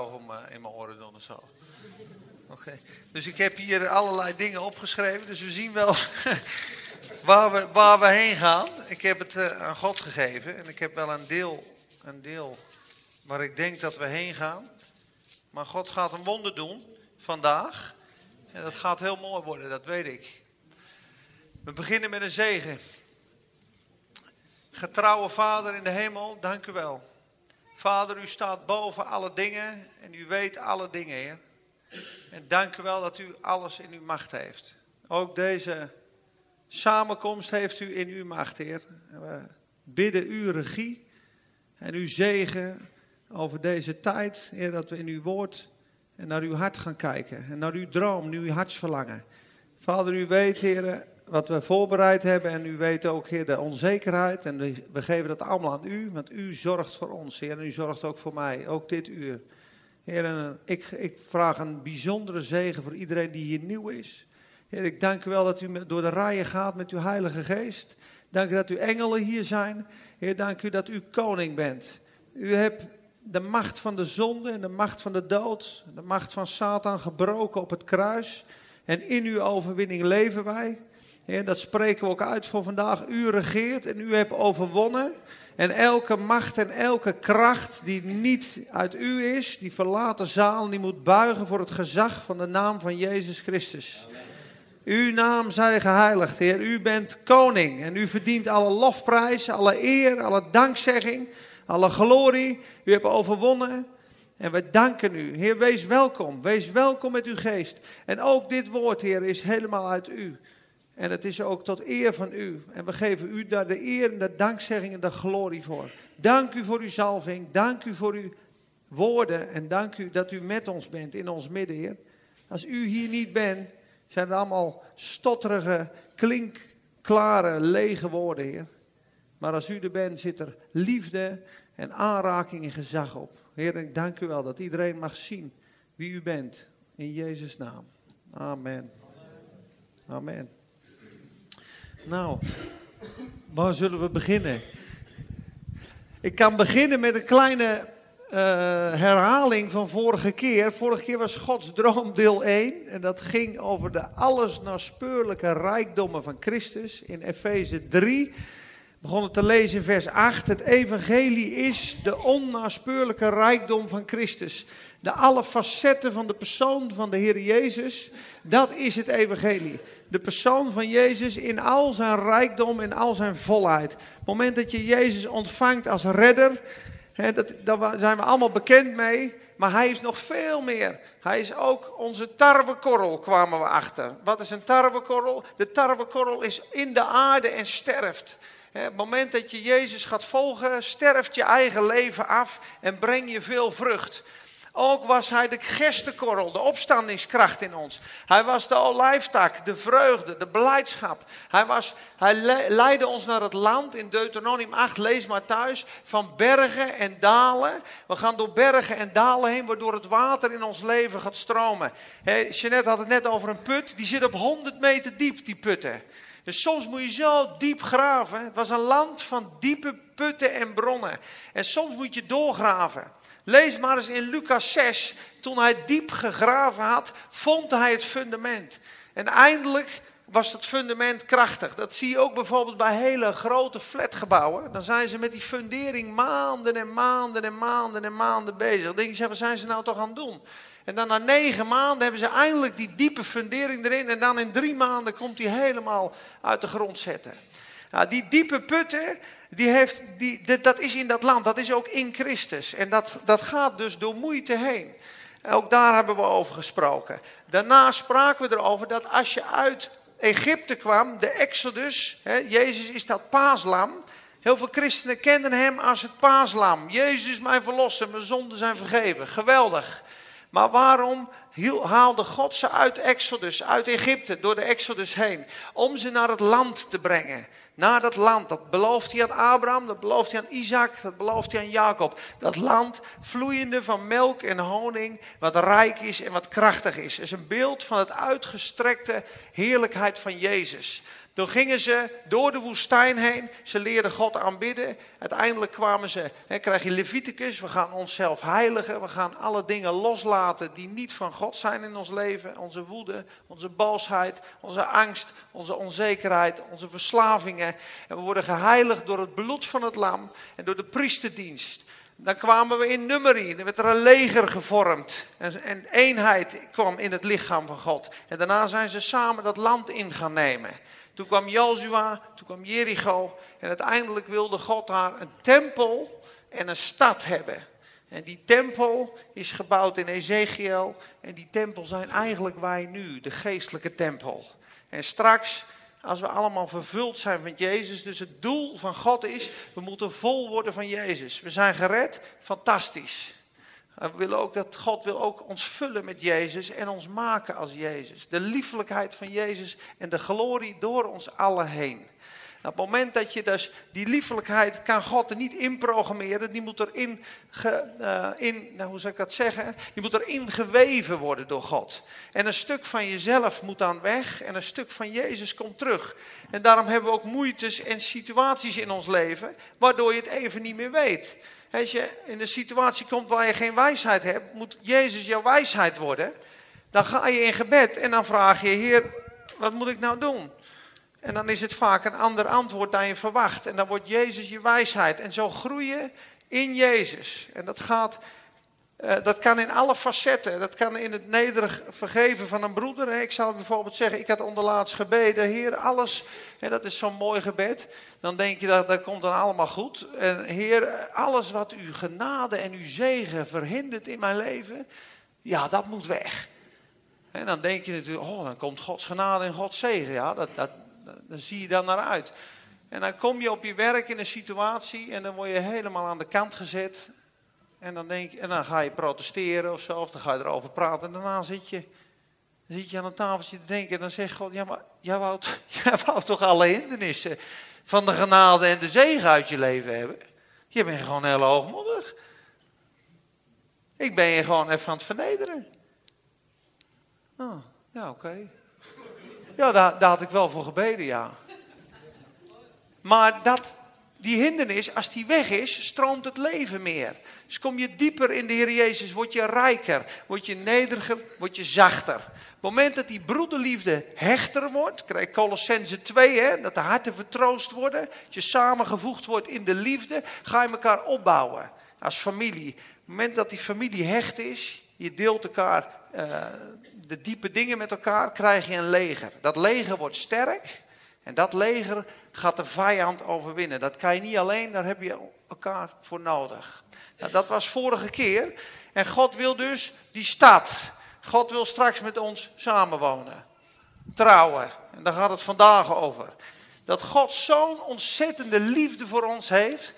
om in mijn oren doen of zo. Oké. Dus ik heb hier allerlei dingen opgeschreven, dus we zien wel waar, we, waar we heen gaan. Ik heb het uh, aan God gegeven en ik heb wel een deel, een deel waar ik denk dat we heen gaan. Maar God gaat een wonder doen vandaag. En dat gaat heel mooi worden, dat weet ik. We beginnen met een zegen. Getrouwe Vader in de hemel, dank u wel. Vader, u staat boven alle dingen en u weet alle dingen, Heer. En dank u wel dat u alles in uw macht heeft. Ook deze samenkomst heeft u in uw macht, Heer. We bidden uw regie en uw zegen over deze tijd, Heer, dat we in uw woord en naar uw hart gaan kijken. En naar uw droom, uw hartsverlangen. Vader, u weet, Heer, wat we voorbereid hebben. En u weet ook, Heer, de onzekerheid. En we geven dat allemaal aan u, want u zorgt voor ons, Heer. En u zorgt ook voor mij, ook dit uur. Heer, en ik, ik vraag een bijzondere zegen voor iedereen die hier nieuw is. Heer, ik dank u wel dat u door de rijen gaat met uw Heilige Geest. Dank u dat uw engelen hier zijn. Heer, dank u dat u koning bent. U hebt de macht van de zonde en de macht van de dood, de macht van Satan gebroken op het kruis. En in uw overwinning leven wij. Heer, dat spreken we ook uit voor vandaag. U regeert en u hebt overwonnen. En elke macht en elke kracht die niet uit u is, die verlaten zaal, die moet buigen voor het gezag van de naam van Jezus Christus. Uw naam zij geheiligd, Heer. U bent koning en u verdient alle lofprijs, alle eer, alle dankzegging, alle glorie. U hebt overwonnen en we danken u. Heer, wees welkom. Wees welkom met uw geest. En ook dit woord, Heer, is helemaal uit u. En het is ook tot eer van u. En we geven u daar de eer en de dankzegging en de glorie voor. Dank u voor uw zalving. Dank u voor uw woorden. En dank u dat u met ons bent in ons midden, Heer. Als u hier niet bent, zijn het allemaal stotterige, klinkklare, lege woorden, Heer. Maar als u er bent, zit er liefde en aanraking en gezag op. Heer, ik dank u wel dat iedereen mag zien wie u bent. In Jezus' naam. Amen. Amen. Nou, waar zullen we beginnen? Ik kan beginnen met een kleine uh, herhaling van vorige keer. Vorige keer was Gods droom deel 1. En dat ging over de allesnaspeurlijke rijkdommen van Christus. In Efeze 3 begonnen te lezen in vers 8. Het evangelie is de onnaspeurlijke rijkdom van Christus. De alle facetten van de persoon van de Heer Jezus. Dat is het evangelie de persoon van Jezus in al zijn rijkdom, in al zijn volheid. Het moment dat je Jezus ontvangt als redder, hè, dat, daar zijn we allemaal bekend mee. Maar hij is nog veel meer. Hij is ook onze tarwekorrel, kwamen we achter. Wat is een tarwekorrel? De tarwekorrel is in de aarde en sterft. Het moment dat je Jezus gaat volgen, sterft je eigen leven af en breng je veel vrucht. Ook was hij de gestenkorrel, de opstandingskracht in ons. Hij was de olijftak, de vreugde, de blijdschap. Hij, was, hij leidde ons naar het land in Deuteronomium 8, lees maar thuis, van bergen en dalen. We gaan door bergen en dalen heen, waardoor het water in ons leven gaat stromen. He, Jeanette had het net over een put, die zit op 100 meter diep, die putten. Dus soms moet je zo diep graven. Het was een land van diepe putten en bronnen. En soms moet je doorgraven. Lees maar eens in Lucas 6. Toen hij diep gegraven had, vond hij het fundament. En eindelijk was het fundament krachtig. Dat zie je ook bijvoorbeeld bij hele grote flatgebouwen. Dan zijn ze met die fundering maanden en maanden en maanden en maanden bezig. Dan denk je, wat zijn ze nou toch aan het doen? En dan na negen maanden hebben ze eindelijk die diepe fundering erin. En dan in drie maanden komt die helemaal uit de grond zetten. Nou, die diepe putten, die heeft, die, dat is in dat land, dat is ook in Christus. En dat, dat gaat dus door moeite heen. Ook daar hebben we over gesproken. Daarna spraken we erover dat als je uit Egypte kwam, de Exodus, hè, Jezus is dat paaslam. Heel veel christenen kennen hem als het paaslam. Jezus is mijn verlosser, mijn zonden zijn vergeven. Geweldig. Maar waarom haalde God ze uit Exodus, uit Egypte, door de Exodus heen? Om ze naar het land te brengen naar dat land. Dat belooft hij aan Abraham, dat belooft hij aan Isaac, dat belooft hij aan Jacob. Dat land vloeiende van melk en honing, wat rijk is en wat krachtig is. Het is een beeld van het uitgestrekte heerlijkheid van Jezus. Toen gingen ze door de woestijn heen. Ze leerden God aanbidden. Uiteindelijk kwamen ze, hè, krijg je Leviticus. We gaan onszelf heiligen. We gaan alle dingen loslaten die niet van God zijn in ons leven. Onze woede, onze boosheid, onze angst, onze onzekerheid, onze verslavingen. En we worden geheiligd door het bloed van het lam en door de priesterdienst. Dan kwamen we in nummerie. Dan werd er een leger gevormd. En, en eenheid kwam in het lichaam van God. En daarna zijn ze samen dat land in gaan nemen. Toen kwam Jozua, toen kwam Jericho. En uiteindelijk wilde God daar een tempel en een stad hebben. En die tempel is gebouwd in Ezekiel. En die tempel zijn eigenlijk wij nu, de geestelijke tempel. En straks, als we allemaal vervuld zijn met Jezus, dus het doel van God is, we moeten vol worden van Jezus. We zijn gered, fantastisch. We willen ook dat God wil ook ons vullen met Jezus en ons maken als Jezus. De liefelijkheid van Jezus en de glorie door ons allen heen. Nou, op het moment dat je dus die liefelijkheid kan God er niet in programmeren, die moet erin, ge, uh, in, nou, hoe zou ik dat zeggen? Die moet erin geweven worden door God. En een stuk van jezelf moet dan weg en een stuk van Jezus komt terug. En daarom hebben we ook moeites en situaties in ons leven, waardoor je het even niet meer weet. Als je in een situatie komt waar je geen wijsheid hebt, moet Jezus jouw wijsheid worden. Dan ga je in gebed en dan vraag je, Heer, wat moet ik nou doen? En dan is het vaak een ander antwoord dan je verwacht. En dan wordt Jezus je wijsheid. En zo groeien in Jezus. En dat gaat uh, dat kan in alle facetten. Dat kan in het nederig vergeven van een broeder. Ik zou bijvoorbeeld zeggen, ik had onderlaatst gebeden, Heer, alles, en dat is zo'n mooi gebed. Dan denk je dat dat komt dan allemaal goed. En Heer, alles wat uw genade en uw zegen verhindert in mijn leven, ja, dat moet weg. En dan denk je natuurlijk, oh, dan komt Gods genade en Gods zegen. Ja, dat, dat, dan zie je dan naar uit. En dan kom je op je werk in een situatie en dan word je helemaal aan de kant gezet. En dan, denk, en dan ga je protesteren of zo, of dan ga je erover praten. En daarna zit je, zit je aan een tafeltje te denken en dan zegt God, ja maar jij wou, jij wou toch alle hindernissen van de genade en de zegen uit je leven hebben? Je bent gewoon heel hoogmoedig. Ik ben je gewoon even aan het vernederen. Oh, ja, oké. Ja, daar, daar had ik wel voor gebeden, ja. Maar dat, die hindernis, als die weg is, stroomt het leven meer. Dus kom je dieper in de Heer Jezus, word je rijker, word je nederiger, word je zachter. Op het moment dat die broederliefde hechter wordt, krijg Colossense 2, hè, dat de harten vertroost worden, dat je samengevoegd wordt in de liefde, ga je elkaar opbouwen als familie. Op het moment dat die familie hecht is, je deelt elkaar uh, de diepe dingen met elkaar, krijg je een leger. Dat leger wordt sterk en dat leger gaat de vijand overwinnen. Dat kan je niet alleen, daar heb je elkaar voor nodig. Nou, dat was vorige keer. En God wil dus die stad. God wil straks met ons samenwonen. Trouwen. En daar gaat het vandaag over. Dat God zo'n ontzettende liefde voor ons heeft.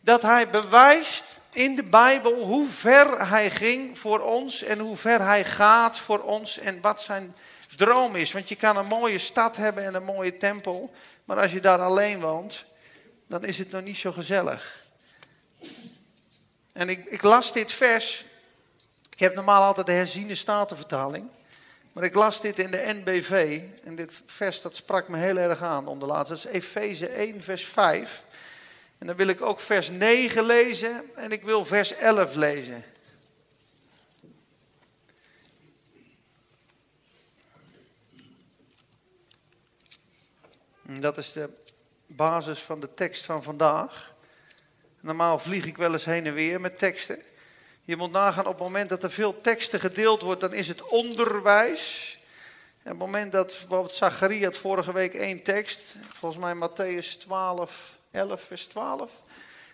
Dat hij bewijst in de Bijbel hoe ver hij ging voor ons. En hoe ver hij gaat voor ons. En wat zijn droom is. Want je kan een mooie stad hebben en een mooie tempel. Maar als je daar alleen woont, dan is het nog niet zo gezellig. En ik, ik las dit vers. Ik heb normaal altijd de herziene statenvertaling. Maar ik las dit in de NBV. En dit vers dat sprak me heel erg aan onderlaatst. Dat is Efeze 1, vers 5. En dan wil ik ook vers 9 lezen. En ik wil vers 11 lezen. Dat is de basis van de tekst van vandaag. Normaal vlieg ik wel eens heen en weer met teksten. Je moet nagaan op het moment dat er veel teksten gedeeld wordt, dan is het onderwijs. En op het moment dat bijvoorbeeld Zacharie had vorige week één tekst, volgens mij Matthäus 12, 11, vers 12.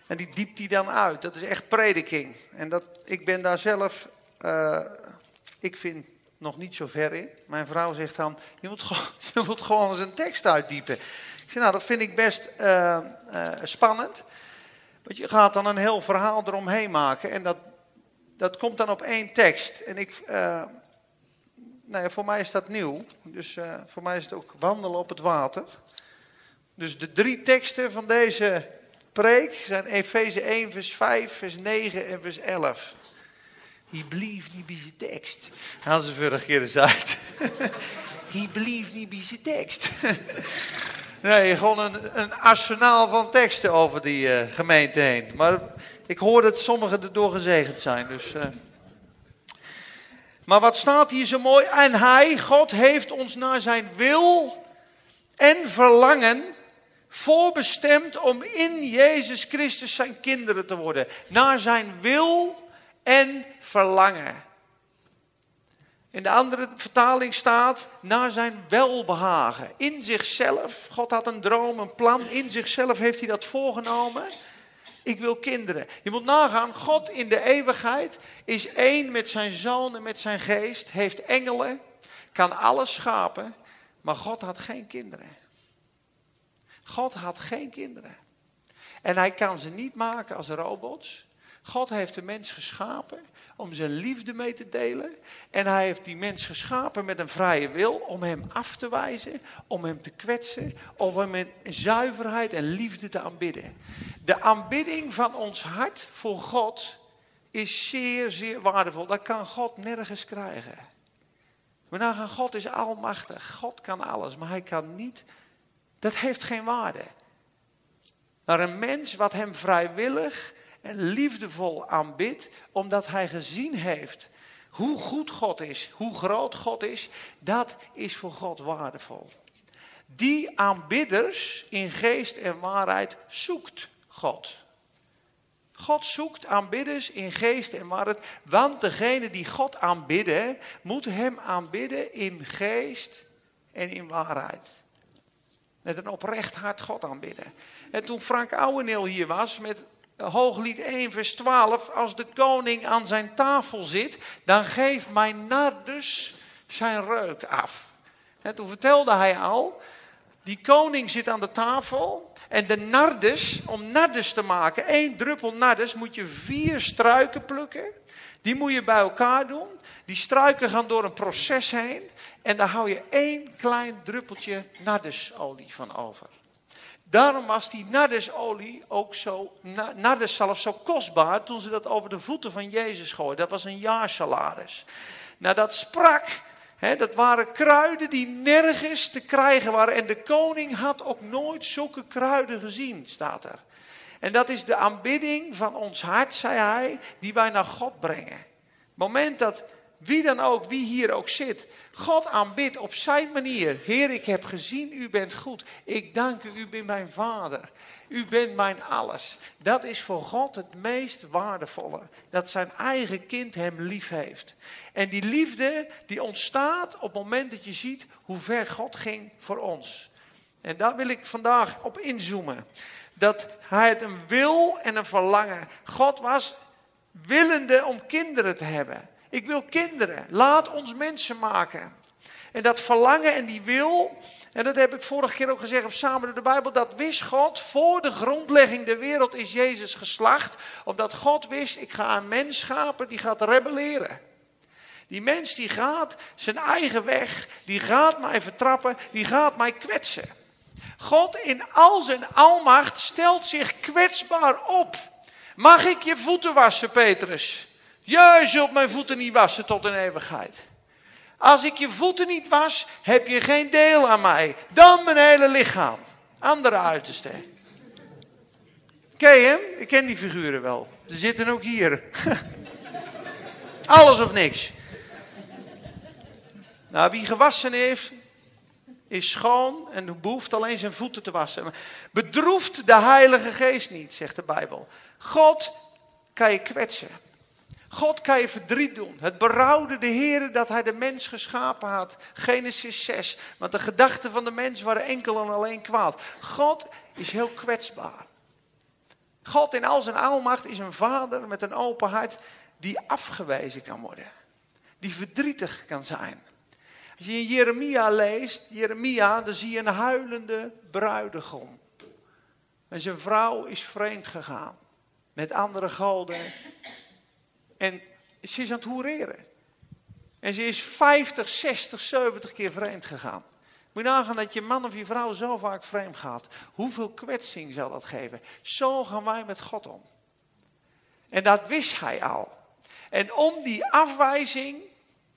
En die diept die dan uit. Dat is echt prediking. En dat, ik ben daar zelf, uh, ik vind nog niet zo ver in. Mijn vrouw zegt dan, je moet gewoon, je moet gewoon eens een tekst uitdiepen. Ik zeg, nou dat vind ik best uh, uh, spannend. Want je gaat dan een heel verhaal eromheen maken. En dat, dat komt dan op één tekst. En ik, uh, nou ja, voor mij is dat nieuw. Dus voor mij is het ook wandelen op het water. Dus de drie teksten van deze preek zijn Efeze 1, vers 5, vers 9 en vers 11. He believed niet bij zijn tekst. Hadden ze vorige keer eens uit. He believed niet bij zijn tekst. Nee, gewoon een, een arsenaal van teksten over die uh, gemeente heen. Maar ik hoor dat sommigen erdoor gezegend zijn. Dus, uh. Maar wat staat hier zo mooi? En hij, God, heeft ons naar zijn wil en verlangen voorbestemd om in Jezus Christus zijn kinderen te worden. Naar zijn wil en verlangen. In de andere vertaling staat naar zijn welbehagen. In zichzelf, God had een droom, een plan. In zichzelf heeft hij dat voorgenomen. Ik wil kinderen. Je moet nagaan, God in de eeuwigheid is één met zijn zoon en met zijn geest. Heeft engelen, kan alles schapen. Maar God had geen kinderen. God had geen kinderen. En hij kan ze niet maken als robots. God heeft de mens geschapen om zijn liefde mee te delen. En hij heeft die mens geschapen met een vrije wil om hem af te wijzen, om hem te kwetsen, om hem in zuiverheid en liefde te aanbidden. De aanbidding van ons hart voor God is zeer, zeer waardevol. Dat kan God nergens krijgen. We nagaan, God is almachtig. God kan alles, maar hij kan niet. Dat heeft geen waarde. Maar een mens wat hem vrijwillig liefdevol aanbidt, omdat hij gezien heeft hoe goed God is, hoe groot God is, dat is voor God waardevol. Die aanbidders in geest en waarheid zoekt God. God zoekt aanbidders in geest en waarheid, want degene die God aanbidden, moet hem aanbidden in geest en in waarheid. Met een oprecht hart God aanbidden. En toen Frank Ouweneel hier was met Hooglied 1, vers 12. Als de koning aan zijn tafel zit, dan geeft mijn nardus zijn reuk af. En toen vertelde hij al, die koning zit aan de tafel en de nardes, om nardes te maken, één druppel nardes, moet je vier struiken plukken. Die moet je bij elkaar doen. Die struiken gaan door een proces heen en daar hou je één klein druppeltje nardesolie van over. Daarom was die nardesolie ook zo, zo kostbaar toen ze dat over de voeten van Jezus gooiden. Dat was een jaarsalaris. Nou, dat sprak, hè, dat waren kruiden die nergens te krijgen waren. En de koning had ook nooit zulke kruiden gezien, staat er. En dat is de aanbidding van ons hart, zei hij, die wij naar God brengen. Het moment dat wie dan ook, wie hier ook zit, God aanbidt op zijn manier. Heer, ik heb gezien, u bent goed. Ik dank u, u bent mijn vader. U bent mijn alles. Dat is voor God het meest waardevolle. Dat zijn eigen kind hem lief heeft. En die liefde die ontstaat op het moment dat je ziet hoe ver God ging voor ons. En daar wil ik vandaag op inzoomen. Dat hij het een wil en een verlangen. God was willende om kinderen te hebben. Ik wil kinderen. Laat ons mensen maken. En dat verlangen en die wil, en dat heb ik vorige keer ook gezegd, of samen door de Bijbel, dat wist God voor de grondlegging der wereld is Jezus geslacht. Omdat God wist, ik ga een mens schapen die gaat rebelleren. Die mens die gaat zijn eigen weg, die gaat mij vertrappen, die gaat mij kwetsen. God in al zijn almacht stelt zich kwetsbaar op. Mag ik je voeten wassen, Petrus? Je zult mijn voeten niet wassen tot in eeuwigheid. Als ik je voeten niet was, heb je geen deel aan mij. Dan mijn hele lichaam. Andere uiterste. Ken je hem? Ik ken die figuren wel. Ze zitten ook hier. Alles of niks. Nou, wie gewassen heeft, is schoon en behoeft alleen zijn voeten te wassen. Bedroeft de Heilige Geest niet, zegt de Bijbel. God kan je kwetsen. God kan je verdriet doen. Het berouwde de Heer dat hij de mens geschapen had. Genesis 6. Want de gedachten van de mens waren enkel en alleen kwaad. God is heel kwetsbaar. God in al zijn almacht is een vader met een open hart die afgewezen kan worden. Die verdrietig kan zijn. Als je in Jeremia leest, Jeremia, dan zie je een huilende bruidegom. En zijn vrouw is vreemd gegaan. Met andere goden en ze is aan het hoereren. En ze is 50, 60, 70 keer vreemd gegaan. Moet je nagaan dat je man of je vrouw zo vaak vreemd gaat. Hoeveel kwetsing zal dat geven? Zo gaan wij met God om. En dat wist hij al. En om die afwijzing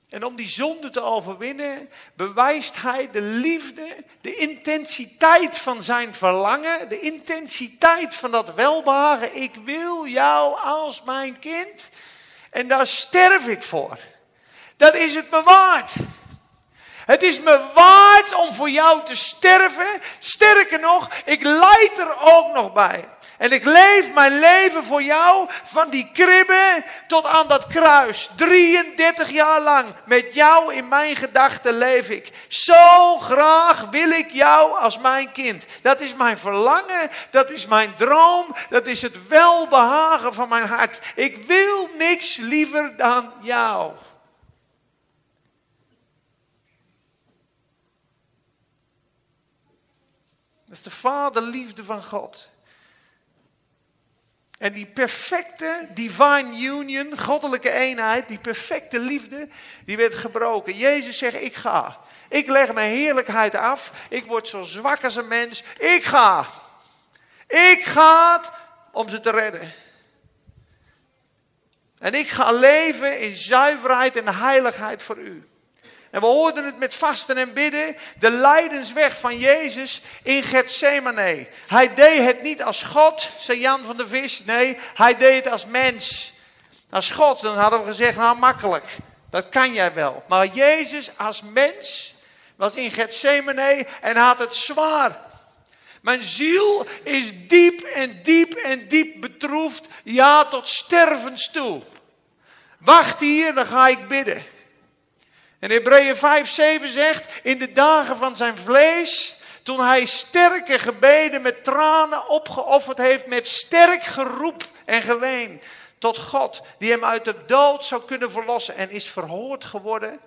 En om die zonde te overwinnen, bewijst hij de liefde, de intensiteit van zijn verlangen, de intensiteit van dat welbehagen. Ik wil jou als mijn kind en daar sterf ik voor. Dat is het me waard. Het is me waard om voor jou te sterven. Sterker nog, ik leid er ook nog bij. En ik leef mijn leven voor jou van die kribben tot aan dat kruis. 33 jaar lang met jou in mijn gedachten leef ik. Zo graag wil ik jou als mijn kind. Dat is mijn verlangen, dat is mijn droom, dat is het welbehagen van mijn hart. Ik wil niks liever dan jou. Dat is de vaderliefde van God. En die perfecte divine union, goddelijke eenheid, die perfecte liefde, die werd gebroken. Jezus zegt, ik ga. Ik leg mijn heerlijkheid af. Ik word zo zwak als een mens. Ik ga. Ik ga om ze te redden. En ik ga leven in zuiverheid en heiligheid voor u. En we hoorden het met vasten en bidden. De lijdensweg van Jezus in Gethsemane. Hij deed het niet als God, zei Jan van der Vis. Nee, hij deed het als mens. Als God, dan hadden we gezegd, nou makkelijk. Dat kan jij wel. Maar Jezus als mens was in Gethsemane en had het zwaar. Mijn ziel is diep en diep en diep betroefd. Ja, tot stervens toe. Wacht hier, dan ga ik bidden. En Hebreeën 5, 7 zegt, in de dagen van zijn vlees, toen hij sterke gebeden met tranen opgeofferd heeft, met sterk geroep en geween tot God, die hem uit de dood zou kunnen verlossen en is verhoord geworden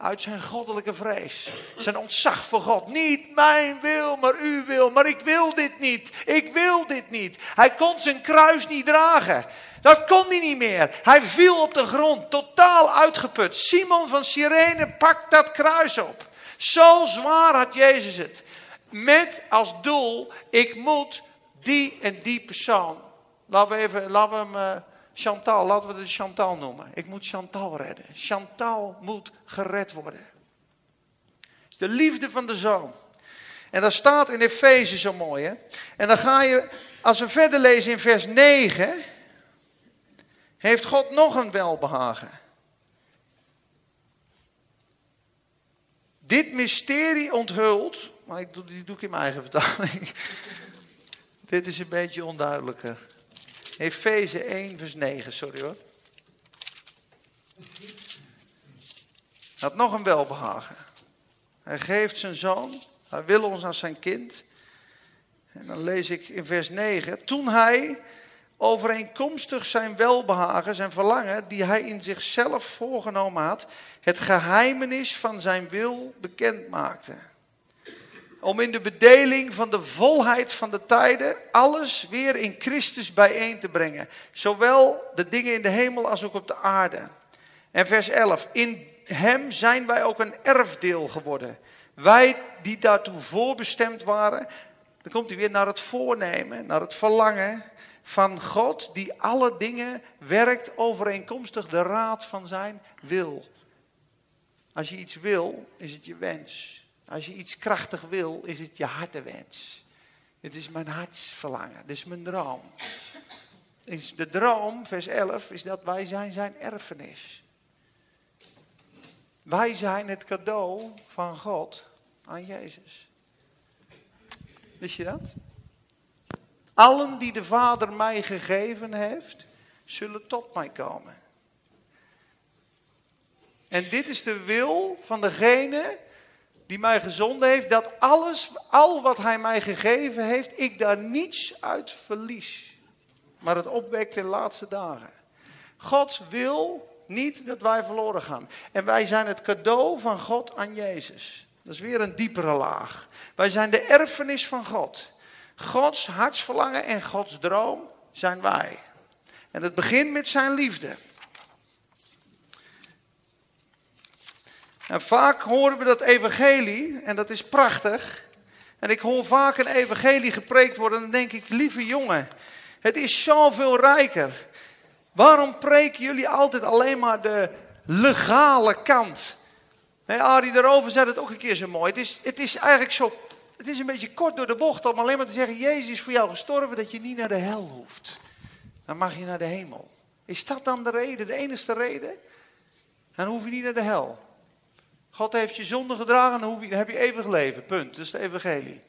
uit zijn goddelijke vrees. Zijn ontzag voor God. Niet mijn wil, maar uw wil. Maar ik wil dit niet. Ik wil dit niet. Hij kon zijn kruis niet dragen. Dat kon hij niet meer. Hij viel op de grond, totaal uitgeput. Simon van Cyrene pakt dat kruis op. Zo zwaar had Jezus het. Met als doel, ik moet die en die persoon. Laten we, even, laten we hem uh, Chantal, laten we de Chantal noemen. Ik moet Chantal redden. Chantal moet gered worden. Het is de liefde van de zoon. En dat staat in Efeze zo mooi. Hè? En dan ga je, als we verder lezen in vers 9 heeft God nog een welbehagen. Dit mysterie onthult, maar ik doe, die doe ik in mijn eigen vertaling. Dit is een beetje onduidelijker. Efeze 1, vers 9, sorry hoor. Had nog een welbehagen. Hij geeft zijn zoon, hij wil ons als zijn kind. En dan lees ik in vers 9. Toen hij overeenkomstig zijn welbehagen, zijn verlangen, die hij in zichzelf voorgenomen had, het geheimenis van zijn wil bekend maakte. Om in de bedeling van de volheid van de tijden alles weer in Christus bijeen te brengen. Zowel de dingen in de hemel als ook op de aarde. En vers 11. In hem zijn wij ook een erfdeel geworden. Wij die daartoe voorbestemd waren. Dan komt hij weer naar het voornemen, naar het verlangen van God die alle dingen werkt overeenkomstig de raad van zijn wil. Als je iets wil, is het je wens. Als je iets krachtig wil, is het je hartewens. Het is mijn hartsverlangen, dit is mijn droom. De droom, vers 11, is dat wij zijn zijn erfenis. Wij zijn het cadeau van God aan Jezus. Wist je dat? Allen die de Vader mij gegeven heeft, zullen tot mij komen. En dit is de wil van degene die mij gezonden heeft, dat alles, al wat hij mij gegeven heeft, ik daar niets uit verlies. Maar het opwekt in de laatste dagen. God wil niet dat wij verloren gaan. En wij zijn het cadeau van God aan Jezus. Dat is weer een diepere laag. Wij zijn de erfenis van God. Gods hartsverlangen en Gods droom zijn wij. En het begint met zijn liefde. En vaak horen we dat evangelie, en dat is prachtig. En ik hoor vaak een evangelie gepreekt worden, en dan denk ik, lieve jongen, het is zoveel rijker. Waarom preken jullie altijd alleen maar de legale kant. Nee, Arie daarover zei het ook een keer zo mooi. Het is, het is eigenlijk zo, het is een beetje kort door de bocht om alleen maar te zeggen, Jezus is voor jou gestorven, dat je niet naar de hel hoeft. Dan mag je naar de hemel. Is dat dan de reden, de enige reden? Dan hoef je niet naar de hel. God heeft je zonde gedragen, dan, hoef je, dan heb je eeuwig leven. Punt. Dat is de evangelie.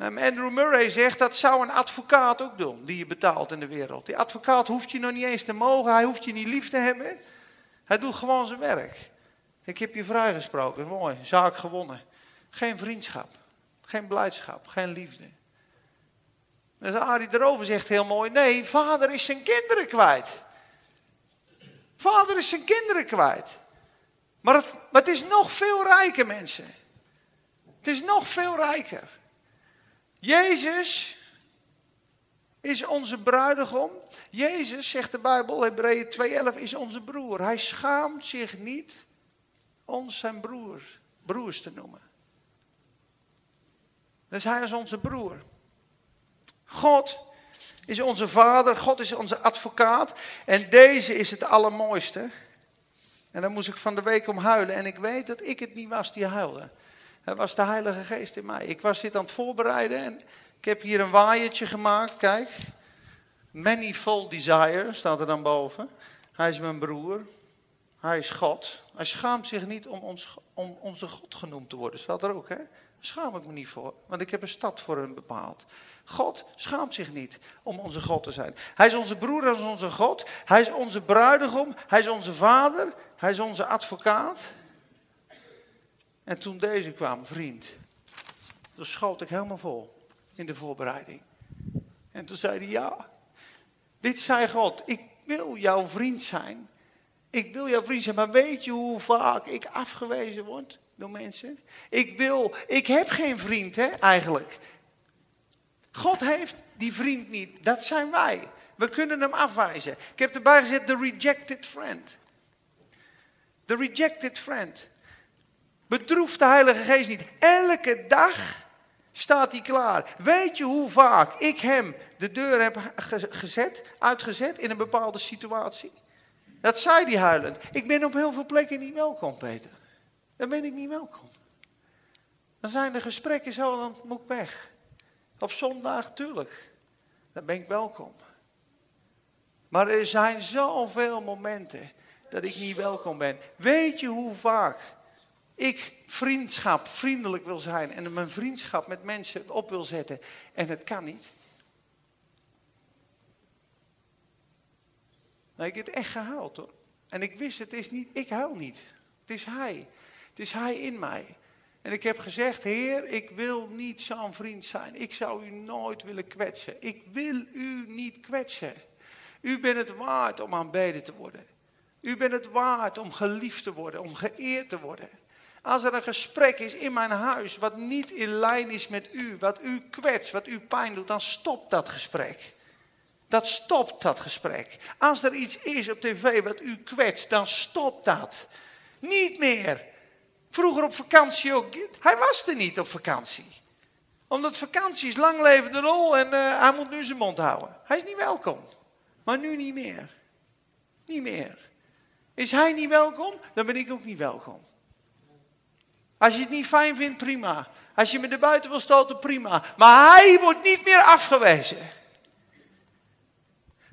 Um, Andrew Murray zegt dat zou een advocaat ook doen, die je betaalt in de wereld. Die advocaat hoeft je nog niet eens te mogen, hij hoeft je niet lief te hebben. Hij doet gewoon zijn werk. Ik heb je vrijgesproken, mooi, zaak gewonnen. Geen vriendschap, geen blijdschap, geen liefde. Dus Arie erover zegt heel mooi, nee, vader is zijn kinderen kwijt. Vader is zijn kinderen kwijt. Maar het, maar het is nog veel rijker, mensen. Het is nog veel rijker. Jezus is onze bruidegom. Jezus, zegt de Bijbel, Hebreeën 2.11, is onze broer. Hij schaamt zich niet ons zijn broer, broers te noemen. Dus hij is onze broer. God is onze vader, God is onze advocaat. En deze is het allermooiste. En daar moest ik van de week om huilen. En ik weet dat ik het niet was die huilde. Het was de Heilige Geest in mij. Ik was dit aan het voorbereiden en ik heb hier een waaiertje gemaakt. Kijk. Manifold Desire staat er dan boven. Hij is mijn broer. Hij is God. Hij schaamt zich niet om, om onze God genoemd te worden. Staat er ook, hè? Daar schaam ik me niet voor. Want ik heb een stad voor hem bepaald. God schaamt zich niet om onze God te zijn. Hij is onze broer, hij is onze God. Hij is onze bruidegom. Hij is onze vader. Hij is onze advocaat. En toen deze kwam, vriend, toen schoot ik helemaal vol in de voorbereiding. En toen zei hij, ja, dit zei God, ik wil jouw vriend zijn. Ik wil jouw vriend zijn, maar weet je hoe vaak ik afgewezen word door mensen? Ik wil, ik heb geen vriend hè, eigenlijk. God heeft die vriend niet, dat zijn wij. We kunnen hem afwijzen. Ik heb erbij gezet, the rejected friend. The rejected friend. Bedroef de Heilige Geest niet. Elke dag staat hij klaar. Weet je hoe vaak ik hem de deur heb gezet, uitgezet in een bepaalde situatie? Dat zei hij huilend. Ik ben op heel veel plekken niet welkom, Peter. Dan ben ik niet welkom. Dan zijn de gesprekken zo, dan moet ik weg. Op zondag, tuurlijk. Dan ben ik welkom. Maar er zijn zoveel momenten dat ik niet welkom ben. Weet je hoe vaak ik vriendschap, vriendelijk wil zijn en mijn vriendschap met mensen op wil zetten en het kan niet? Nou, ik heb echt gehuild hoor. En ik wist, het is niet, ik huil niet. Het is Hij. Het is Hij in mij. En ik heb gezegd, Heer, ik wil niet zo'n vriend zijn. Ik zou u nooit willen kwetsen. Ik wil u niet kwetsen. U bent het waard om aanbeden te worden. U bent het waard om geliefd te worden, om geëerd te worden. Als er een gesprek is in mijn huis wat niet in lijn is met u, wat u kwetst, wat u pijn doet, dan stopt dat gesprek. Dat stopt dat gesprek. Als er iets is op tv wat u kwetst, dan stopt dat. Niet meer. Vroeger op vakantie ook. Hij was er niet op vakantie. Omdat vakantie is lang levende rol en uh, hij moet nu zijn mond houden. Hij is niet welkom. Maar nu niet meer. Niet meer. Is hij niet welkom, dan ben ik ook niet welkom. Als je het niet fijn vindt, prima. Als je me er buiten wil stoten, prima. Maar hij wordt niet meer afgewezen.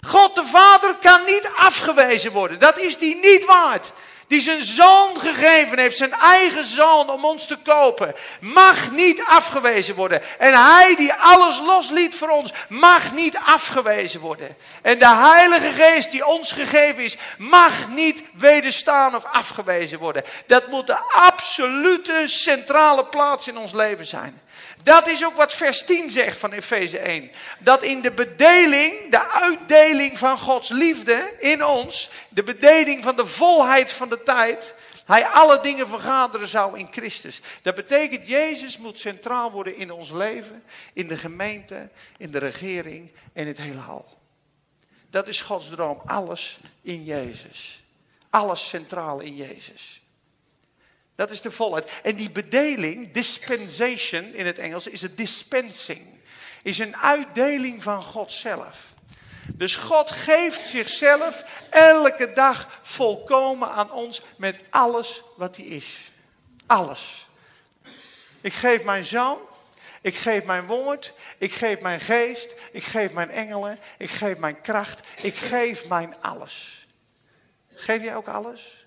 God de Vader kan niet afgewezen worden. Dat is die niet waard die zijn zoon gegeven heeft, zijn eigen zoon om ons te kopen, mag niet afgewezen worden. En hij die alles losliet voor ons, mag niet afgewezen worden. En de Heilige Geest die ons gegeven is, mag niet wederstaan of afgewezen worden. Dat moet de absolute centrale plaats in ons leven zijn. Dat is ook wat vers 10 zegt van Efeze 1. Dat in de bedeling, de uitdeling van Gods liefde in ons, de bedeling van de volheid van de tijd, hij alle dingen vergaderen zou in Christus. Dat betekent, Jezus moet centraal worden in ons leven, in de gemeente, in de regering en het hele hal. Dat is Gods droom, alles in Jezus. Alles centraal in Jezus. Dat is de volheid. En die bedeling, dispensation in het Engels, is een dispensing. Is een uitdeling van God zelf. Dus God geeft zichzelf elke dag volkomen aan ons met alles wat hij is. Alles. Ik geef mijn zoon, ik geef mijn woord, ik geef mijn geest, ik geef mijn engelen, ik geef mijn kracht, ik geef mijn alles. Geef jij ook alles?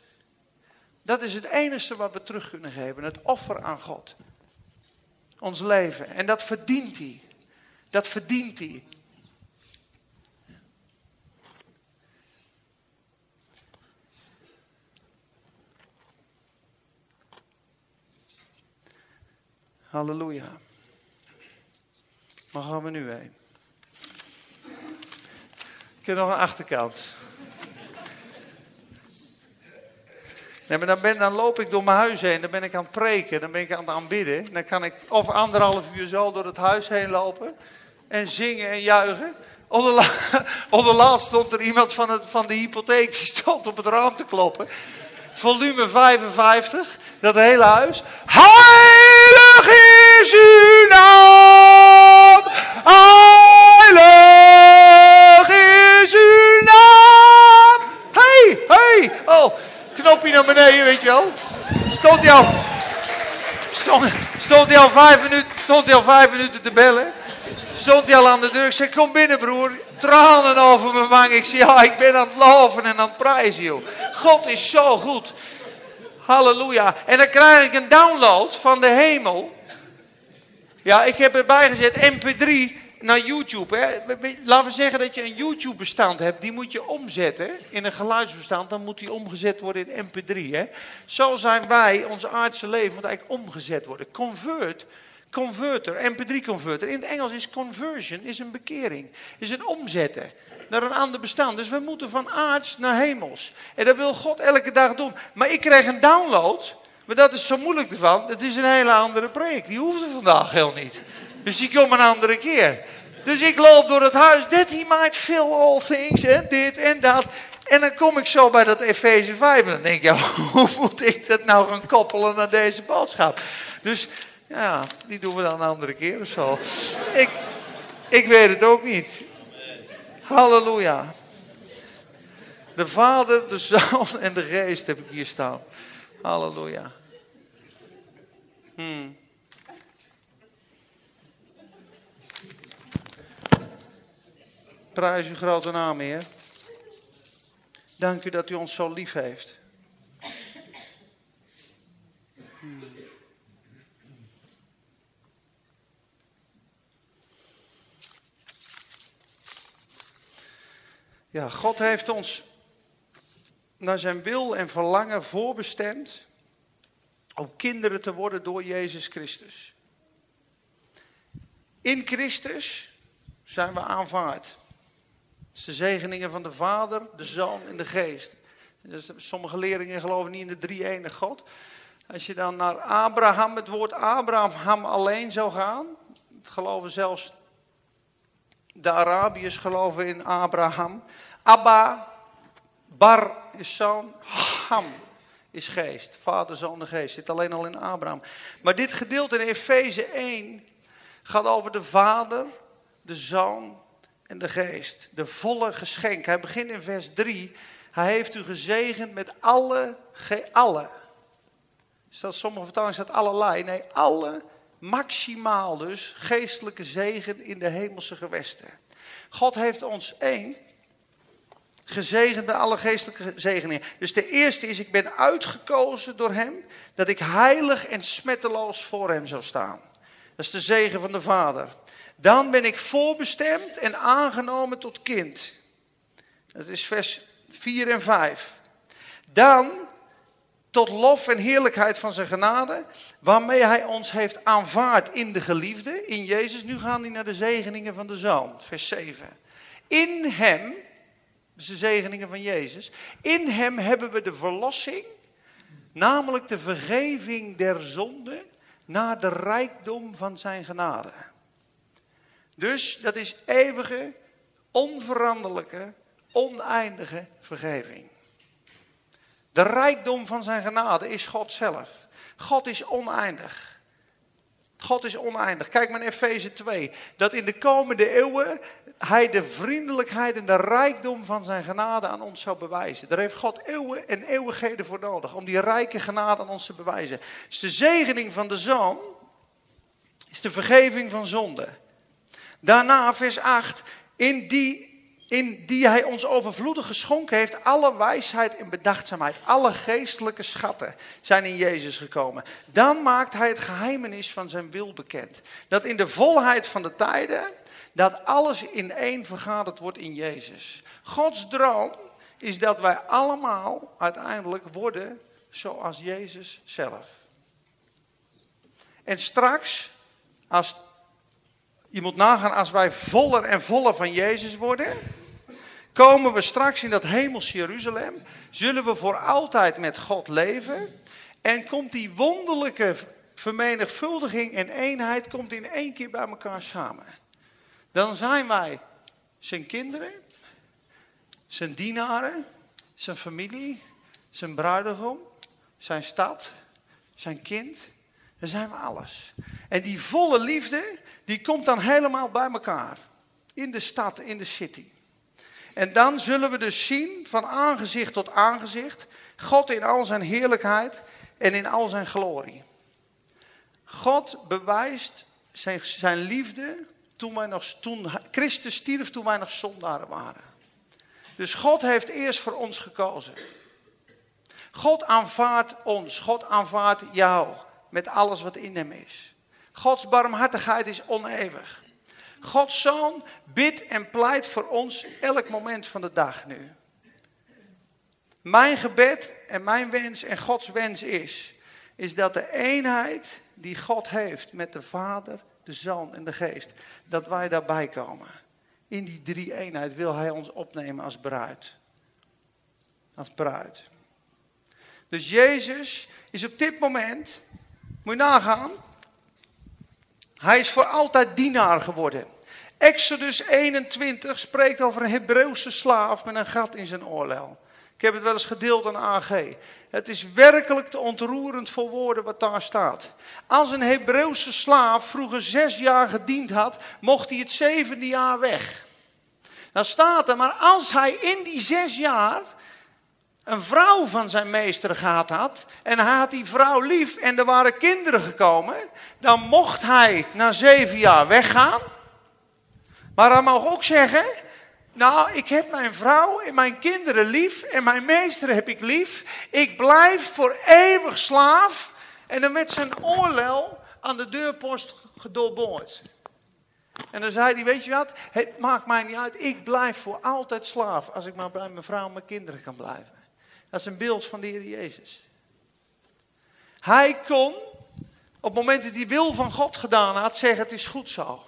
Dat is het enige wat we terug kunnen geven, het offer aan God. Ons leven. En dat verdient hij. Dat verdient hij. Halleluja. Waar gaan we nu heen? Ik heb nog een achterkant. Maar dan, loop ik door mijn huis heen, dan ben ik aan het preken, dan ben ik aan het aanbidden. Dan kan ik of anderhalf uur zo door het huis heen lopen en zingen en juichen. Onder laatst stond er iemand van, het, van de hypotheek, die stond op het raam te kloppen. Volume 55, dat hele huis. Heilig is uw naam! Heilig is uw naam! Hey, hey! Oh, knopje naar beneden, weet je wel. Stond hij al, stond, hij al, vijf, minuten, stond hij al vijf minuten te bellen. Stond hij al aan de deur. Ik zei, kom binnen broer. Tranen over mijn wang. Ik zei, ja, ik ben aan het loven en aan het prijzen, joh. God is zo goed. Halleluja. En dan krijg ik een download van de hemel. Ja, ik heb erbij gezet MP3 naar YouTube. Hè. Laten we zeggen dat je een YouTube-bestand hebt. Die moet je omzetten in een geluidsbestand. Dan moet die omgezet worden in MP3. Hè. Zo zijn wij, ons aardse leven, moet eigenlijk omgezet worden. Convert, converter, MP3-converter. In het Engels is conversion, is een bekering. Is een omzetten naar een ander bestand. Dus we moeten van aards naar hemels. En dat wil God elke dag doen. Maar ik krijg een download. Maar dat is zo moeilijk ervan. Het is een hele andere preek. Die hoeft er vandaag heel niet. Dus die komt een andere keer. Dus ik loop door het huis. That he might fill all things. En dit en dat. En dan kom ik zo bij dat Efeze 5. En dan denk ik, ja, hoe moet ik dat nou gaan koppelen naar deze boodschap? Dus ja, die doen we dan een andere keer of zo. Ik, ik weet het ook niet. Halleluja. De Vader, de Zoon en de Geest heb ik hier staan. Halleluja. Hmm. Prijs uw grote naam, Heer. Dank u dat u ons zo lief heeft. Hmm. Ja, God heeft ons naar zijn wil en verlangen voorbestemd om kinderen te worden door Jezus Christus. In Christus zijn we aanvaard. Is de zegeningen van de Vader, de Zoon en de Geest. Dus sommige leerlingen geloven niet in de drie-ene God. Als je dan naar Abraham, het woord Abraham alleen zou gaan, geloven zelfs de Arabiërs geloven in Abraham. Abba, Bar is zoon, Ham is geest. Vader, zoon en geest. Zit alleen al in Abraham. Maar dit gedeelte in Efeze 1 gaat over de Vader, de Zoon en de Geest. De volle geschenk. Hij begint in vers 3. Hij heeft u gezegend met alle, ge, alle. Staat, sommige vertalingen staat allerlei. Nee, alle, maximaal dus, geestelijke zegen in de hemelse gewesten. God heeft ons één gezegend bij alle geestelijke zegeningen. Dus de eerste is, ik ben uitgekozen door hem, dat ik heilig en smetteloos voor hem zou staan. Dat is de zegen van de Vader. Dan ben ik voorbestemd en aangenomen tot kind. Dat is vers 4 en 5. Dan tot lof en heerlijkheid van zijn genade, waarmee hij ons heeft aanvaard in de geliefde, in Jezus. Nu gaan die naar de zegeningen van de Zoon, vers 7. In hem, dus de zegeningen van Jezus, in hem hebben we de verlossing, namelijk de vergeving der zonde, naar de rijkdom van zijn genade. Dus dat is eeuwige, onveranderlijke, oneindige vergeving. De rijkdom van zijn genade is God zelf. God is oneindig. God is oneindig. Kijk maar in Efeze 2. Dat in de komende eeuwen hij de vriendelijkheid en de rijkdom van zijn genade aan ons zou bewijzen. Daar heeft God eeuwen en eeuwigheden voor nodig. Om die rijke genade aan ons te bewijzen. Dus de zegening van de zoon is de vergeving van zonde. Daarna vers 8. In die in die hij ons overvloedig geschonken heeft, alle wijsheid en bedachtzaamheid, alle geestelijke schatten zijn in Jezus gekomen. Dan maakt hij het geheimenis van zijn wil bekend. Dat in de volheid van de tijden, dat alles in één vergaderd wordt in Jezus. Gods droom is dat wij allemaal uiteindelijk worden zoals Jezus zelf. En straks, als je moet nagaan, als wij voller en voller van Jezus worden, komen we straks in dat hemels Jeruzalem, zullen we voor altijd met God leven en komt die wonderlijke vermenigvuldiging en eenheid komt in één keer bij elkaar samen. Dan zijn wij zijn kinderen, zijn dienaren, zijn familie, zijn bruidegom, zijn stad, zijn kind. Dan zijn we alles. En die volle liefde, die komt dan helemaal bij elkaar. In de stad, in de city. En dan zullen we dus zien van aangezicht tot aangezicht God in al zijn heerlijkheid en in al zijn glorie. God bewijst zijn, zijn liefde toen wij nog, toen Christus stierf toen wij nog zondaren waren. Dus God heeft eerst voor ons gekozen. God aanvaardt ons, God aanvaardt jou met alles wat in hem is. Gods barmhartigheid is oneeuwig. Gods zoon bidt en pleit voor ons elk moment van de dag nu. Mijn gebed en mijn wens en Gods wens is, is dat de eenheid die God heeft met de Vader, de Zoon en de Geest, dat wij daarbij komen. In die drie eenheid wil Hij ons opnemen als bruid. Als bruid. Dus Jezus is op dit moment, moet je nagaan, hij is voor altijd dienaar geworden. Exodus 21 spreekt over een Hebreeuwse slaaf met een gat in zijn oorlel. Ik heb het wel eens gedeeld aan AG. Het is werkelijk te ontroerend voor woorden wat daar staat. Als een Hebreeuwse slaaf vroeger zes jaar gediend had, mocht hij het zevende jaar weg. Dan staat er, maar als hij in die zes jaar een vrouw van zijn meester gehad had en hij had die vrouw lief en er waren kinderen gekomen, dan mocht hij na zeven jaar weggaan. Maar hij mag ook zeggen, nou ik heb mijn vrouw en mijn kinderen lief en mijn meester heb ik lief. Ik blijf voor eeuwig slaaf en dan met zijn oorlel aan de deurpost gedoorboord. En dan zei hij, weet je wat, het maakt mij niet uit, ik blijf voor altijd slaaf als ik maar bij mijn vrouw en mijn kinderen kan blijven. Dat is een beeld van de Heer Jezus. Hij kon, op het moment dat hij wil van God gedaan had, zeggen het is goed zo.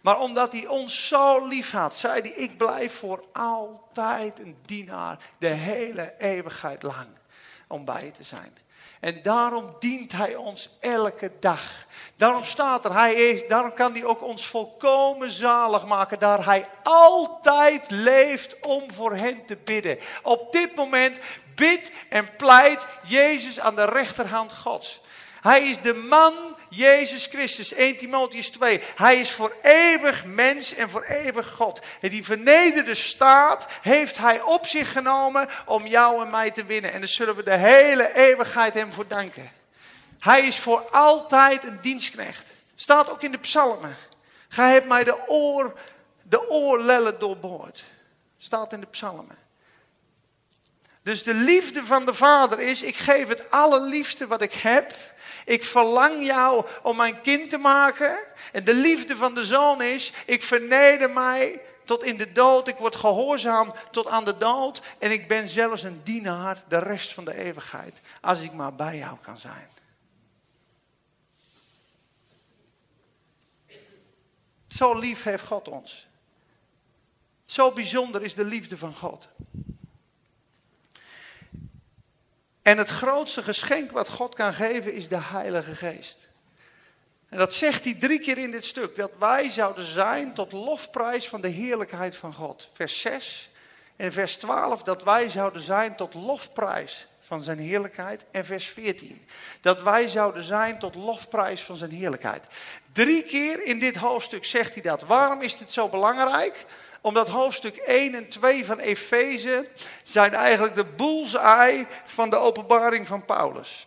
Maar omdat hij ons zo lief had, zei hij, ik blijf voor altijd een dienaar, de hele eeuwigheid lang, om bij je te zijn. En daarom dient hij ons elke dag. Daarom staat er, hij is, daarom kan hij ook ons volkomen zalig maken, daar hij altijd leeft om voor hen te bidden. Op dit moment bidt en pleit Jezus aan de rechterhand Gods. Hij is de man Jezus Christus, 1 Timotheus 2. Hij is voor eeuwig mens en voor eeuwig God. En die vernederde staat heeft hij op zich genomen om jou en mij te winnen. En daar zullen we de hele eeuwigheid hem voor danken. Hij is voor altijd een dienstknecht. Staat ook in de psalmen. Gij hebt mij de, oor, de oorlellen doorboord. Staat in de psalmen. Dus de liefde van de Vader is, ik geef het allerliefste wat ik heb. Ik verlang jou om mijn kind te maken. En de liefde van de Zoon is, ik verneder mij tot in de dood. Ik word gehoorzaam tot aan de dood. En ik ben zelfs een dienaar de rest van de eeuwigheid. Als ik maar bij jou kan zijn. Zo lief heeft God ons. Zo bijzonder is de liefde van God. En het grootste geschenk wat God kan geven is de Heilige Geest. En dat zegt hij drie keer in dit stuk. Dat wij zouden zijn tot lofprijs van de heerlijkheid van God. Vers 6 en vers 12. Dat wij zouden zijn tot lofprijs van zijn heerlijkheid. En vers 14. Dat wij zouden zijn tot lofprijs van zijn heerlijkheid. Drie keer in dit hoofdstuk zegt hij dat. Waarom is dit zo belangrijk? Omdat hoofdstuk 1 en 2 van Efeze zijn eigenlijk de bullseye van de openbaring van Paulus.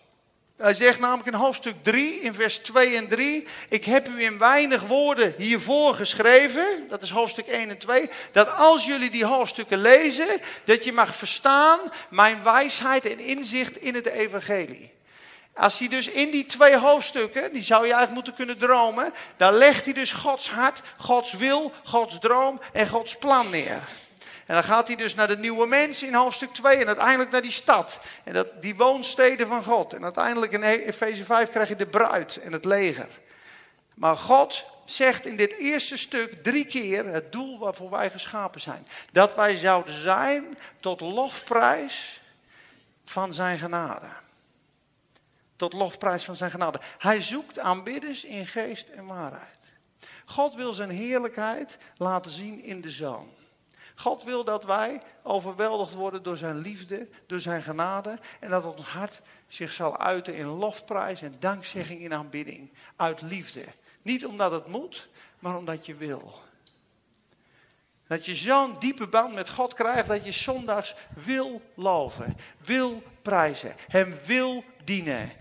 Hij zegt namelijk in hoofdstuk 3, in vers 2 en 3, ik heb u in weinig woorden hiervoor geschreven, dat is hoofdstuk 1 en 2, dat als jullie die hoofdstukken lezen, dat je mag verstaan mijn wijsheid en inzicht in het evangelie. Als hij dus in die twee hoofdstukken, die zou je eigenlijk moeten kunnen dromen, dan legt hij dus Gods hart, Gods wil, Gods droom en Gods plan neer. En dan gaat hij dus naar de nieuwe mens in hoofdstuk 2 en uiteindelijk naar die stad. En dat, die woonsteden van God. En uiteindelijk in Efeze 5 krijg je de bruid en het leger. Maar God zegt in dit eerste stuk drie keer het doel waarvoor wij geschapen zijn. Dat wij zouden zijn tot lofprijs van zijn genade. Tot lofprijs van zijn genade. Hij zoekt aanbidders in geest en waarheid. God wil zijn heerlijkheid laten zien in de zoon. God wil dat wij overweldigd worden door zijn liefde, door zijn genade. En dat ons hart zich zal uiten in lofprijs en dankzegging in aanbidding. Uit liefde. Niet omdat het moet, maar omdat je wil. Dat je zo'n diepe band met God krijgt dat je zondags wil loven, wil prijzen, hem wil dienen.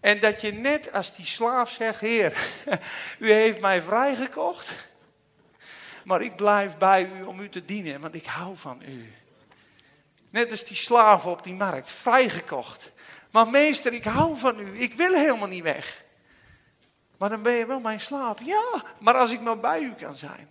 En dat je net als die slaaf zegt, Heer, u heeft mij vrijgekocht maar ik blijf bij u om u te dienen, want ik hou van u. Net als die slaven op die markt, vrijgekocht. Maar meester, ik hou van u, ik wil helemaal niet weg. Maar dan ben je wel mijn slaaf. Ja, maar als ik maar bij u kan zijn.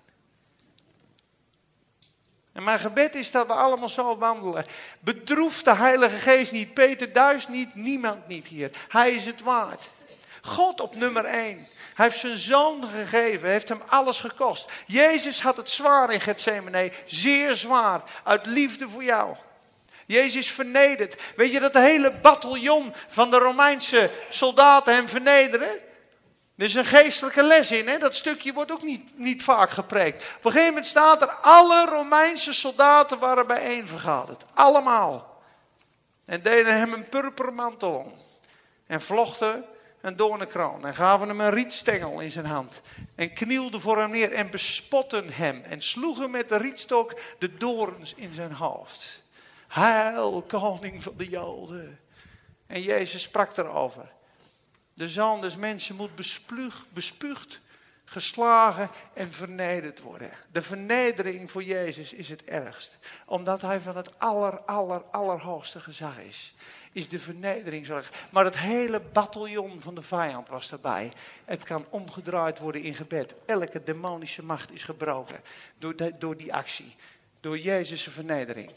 En mijn gebed is dat we allemaal zo wandelen. Bedroef de Heilige Geest niet, Peter Duis niet, niemand niet hier. Hij is het waard. God op nummer 1. Hij heeft zijn zoon gegeven, heeft hem alles gekost. Jezus had het zwaar in Gethsemane, zeer zwaar, uit liefde voor jou. Jezus vernederd. Weet je dat de hele bataljon van de Romeinse soldaten hem vernederen? Er is een geestelijke les in, hè? dat stukje wordt ook niet, niet vaak gepreekt. Op een gegeven moment staat er, alle Romeinse soldaten waren bijeen vergaderd. Allemaal. En deden hem een purperen mantel om. En vlochten een doornenkroon en gaven hem een rietstengel in zijn hand. En knielden voor hem neer en bespotten hem en sloegen met de rietstok de dorens in zijn hoofd. Heil, koning van de Joden. En Jezus sprak erover. De des mensen moet bespuugd, geslagen en vernederd worden. De vernedering voor Jezus is het ergst. Omdat hij van het aller, aller, allerhoogste gezag is is de vernedering zo Maar het hele bataljon van de vijand was erbij. Het kan omgedraaid worden in gebed. Elke demonische macht is gebroken door, door die actie. Door Jezus' vernedering.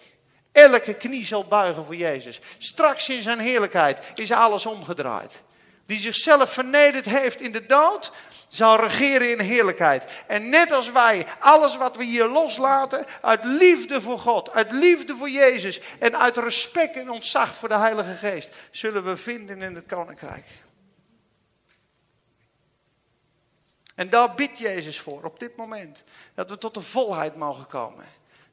Elke knie zal buigen voor Jezus. Straks in zijn heerlijkheid is alles omgedraaid. Die zichzelf vernederd heeft in de dood, zal regeren in heerlijkheid. En net als wij, alles wat we hier loslaten, uit liefde voor God, uit liefde voor Jezus en uit respect en ontzag voor de Heilige Geest, zullen we vinden in het Koninkrijk. En daar bidt Jezus voor op dit moment. Dat we tot de volheid mogen komen.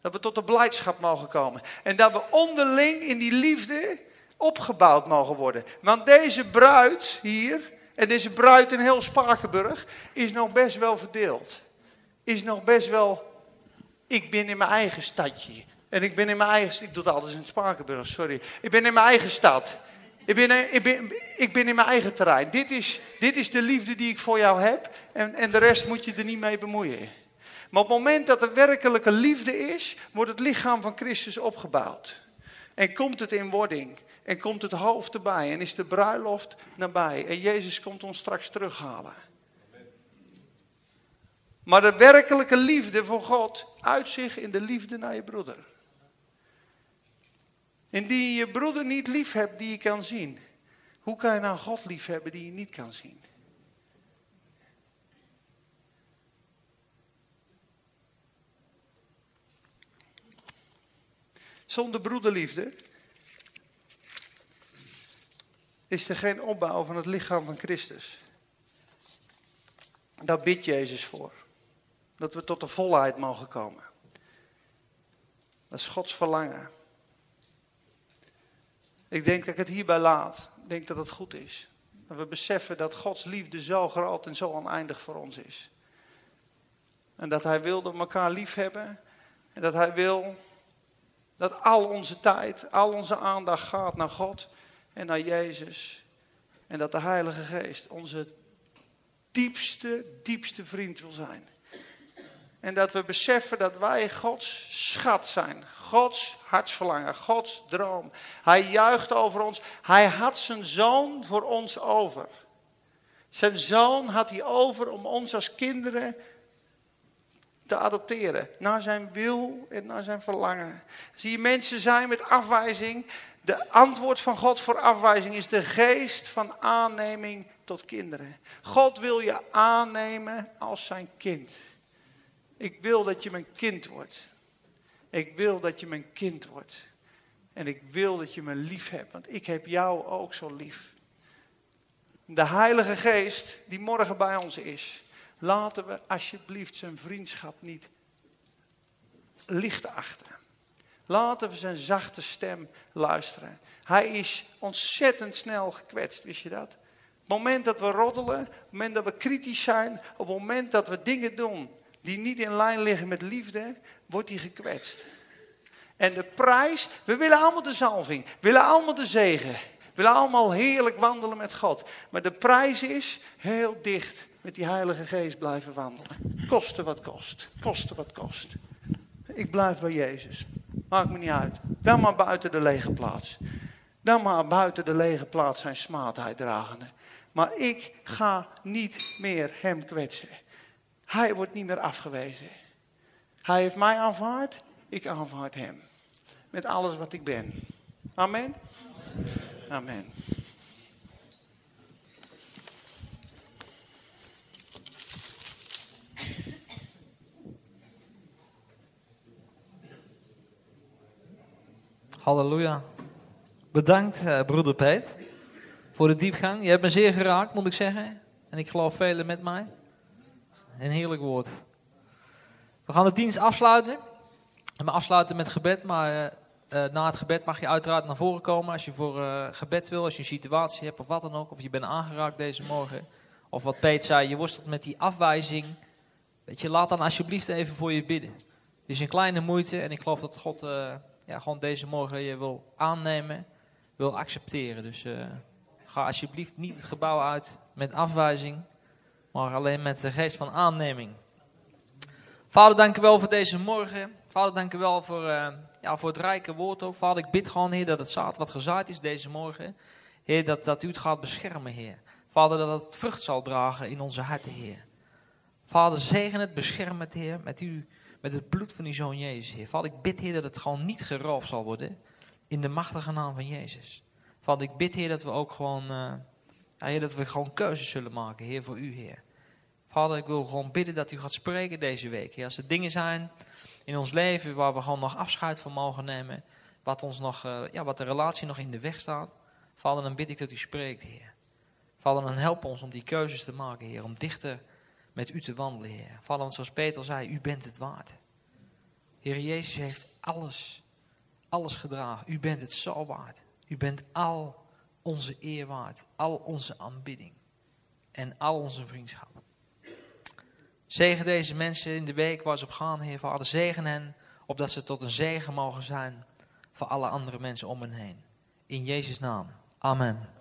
Dat we tot de blijdschap mogen komen. En dat we onderling in die liefde opgebouwd mogen worden. Want deze bruid hier, en deze bruid in heel Spakenburg, is nog best wel verdeeld. Is nog best wel, ik ben in mijn eigen stadje. En ik ben in mijn eigen, ik doe het altijd in Spakenburg, sorry. Ik ben in mijn eigen stad. Ik ben, ik, ben, ik ben in mijn eigen terrein. Dit is, dit is de liefde die ik voor jou heb. En, en de rest moet je er niet mee bemoeien. Maar op het moment dat er werkelijke liefde is, wordt het lichaam van Christus opgebouwd. En komt het in wording. En komt het hoofd erbij en is de bruiloft nabij. En Jezus komt ons straks terughalen. Maar de werkelijke liefde voor God uit zich in de liefde naar je broeder. Indien je je broeder niet lief hebt die je kan zien, hoe kan je nou God lief hebben die je niet kan zien? Zonder broederliefde is er geen opbouw van het lichaam van Christus. Daar bidt Jezus voor. Dat we tot de volheid mogen komen. Dat is Gods verlangen. Ik denk dat ik het hierbij laat. Ik denk dat het goed is. Dat we beseffen dat Gods liefde zo groot en zo oneindig voor ons is. En dat Hij wil dat we elkaar lief hebben. En dat Hij wil dat al onze tijd, al onze aandacht gaat naar God en naar Jezus. En dat de Heilige Geest onze diepste, diepste vriend wil zijn. En dat we beseffen dat wij Gods schat zijn. Gods hartsverlangen, Gods droom. Hij juicht over ons. Hij had zijn zoon voor ons over. Zijn zoon had hij over om ons als kinderen te adopteren. Naar zijn wil en naar zijn verlangen. Zie je mensen zijn met afwijzing. De antwoord van God voor afwijzing is de geest van aanneming tot kinderen. God wil je aannemen als zijn kind. Ik wil dat je mijn kind wordt. Ik wil dat je mijn kind wordt. En ik wil dat je me lief hebt, want ik heb jou ook zo lief. De Heilige Geest die morgen bij ons is, laten we alsjeblieft zijn vriendschap niet licht achter. Laten we zijn zachte stem luisteren. Hij is ontzettend snel gekwetst, wist je dat? Op het moment dat we roddelen, op het moment dat we kritisch zijn, op het moment dat we dingen doen die niet in lijn liggen met liefde, wordt hij gekwetst. En de prijs, we willen allemaal de zalving, we willen allemaal de zegen, we willen allemaal heerlijk wandelen met God. Maar de prijs is heel dicht met die Heilige Geest blijven wandelen. Koste wat kost, koste wat kost. Ik blijf bij Jezus. Maakt me niet uit. Dan maar buiten de lege plaats. Dan maar buiten de lege plaats zijn smaadheid dragende. Maar ik ga niet meer hem kwetsen. Hij wordt niet meer afgewezen. Hij heeft mij aanvaard, ik aanvaard hem. Met alles wat ik ben. Amen. Amen. Halleluja. Bedankt, uh, broeder Peet, voor de diepgang. Je hebt me zeer geraakt, moet ik zeggen. En ik geloof velen met mij. Een heerlijk woord. We gaan de dienst afsluiten. We afsluiten met gebed, maar uh, na het gebed mag je uiteraard naar voren komen als je voor gebed wil, als je een situatie hebt of wat dan ook. Of je bent aangeraakt deze morgen. Of wat Peet zei, je worstelt met die afwijzing. Weet je, laat dan alsjeblieft even voor je bidden. Het is een kleine moeite en ik geloof dat God ja, gewoon deze morgen je wil aannemen, wil accepteren. Dus ga alsjeblieft niet het gebouw uit met afwijzing maar alleen met de geest van aanneming. Vader, dank u wel voor deze morgen. Vader, dank u wel voor, uh, ja, voor het rijke woord ook. Vader, ik bid gewoon, Heer, dat het zaad wat gezaaid is deze morgen, Heer, dat, dat u het gaat beschermen, Heer. Vader, dat het vrucht zal dragen in onze harten, Heer. Vader, zegen het, bescherm het, Heer, met, u, met het bloed van uw Zoon Jezus, Heer. Vader, ik bid, Heer, dat het gewoon niet geroofd zal worden in de machtige naam van Jezus. Vader, ik bid, Heer, dat we ook gewoon... Ja, heer, dat we gewoon keuzes zullen maken, Heer, voor u, Heer. Vader, ik wil gewoon bidden dat u gaat spreken deze week. Heer. Als er dingen zijn in ons leven waar we gewoon nog afscheid van mogen nemen, wat, ons nog, uh, ja, wat de relatie nog in de weg staat, Vader, dan bid ik dat u spreekt, Heer. Vader, dan help ons om die keuzes te maken, Heer, om dichter met u te wandelen, Heer. Want zoals Peter zei, u bent het waard. Heer Jezus heeft alles, alles gedragen. U bent het zo waard. U bent al onze eer waard, al onze aanbidding en al onze vriendschap. Zegen deze mensen in de week waar ze op gaan, Heer Vader. Zegen hen, opdat ze tot een zegen mogen zijn voor alle andere mensen om hen heen. In Jezus' naam. Amen.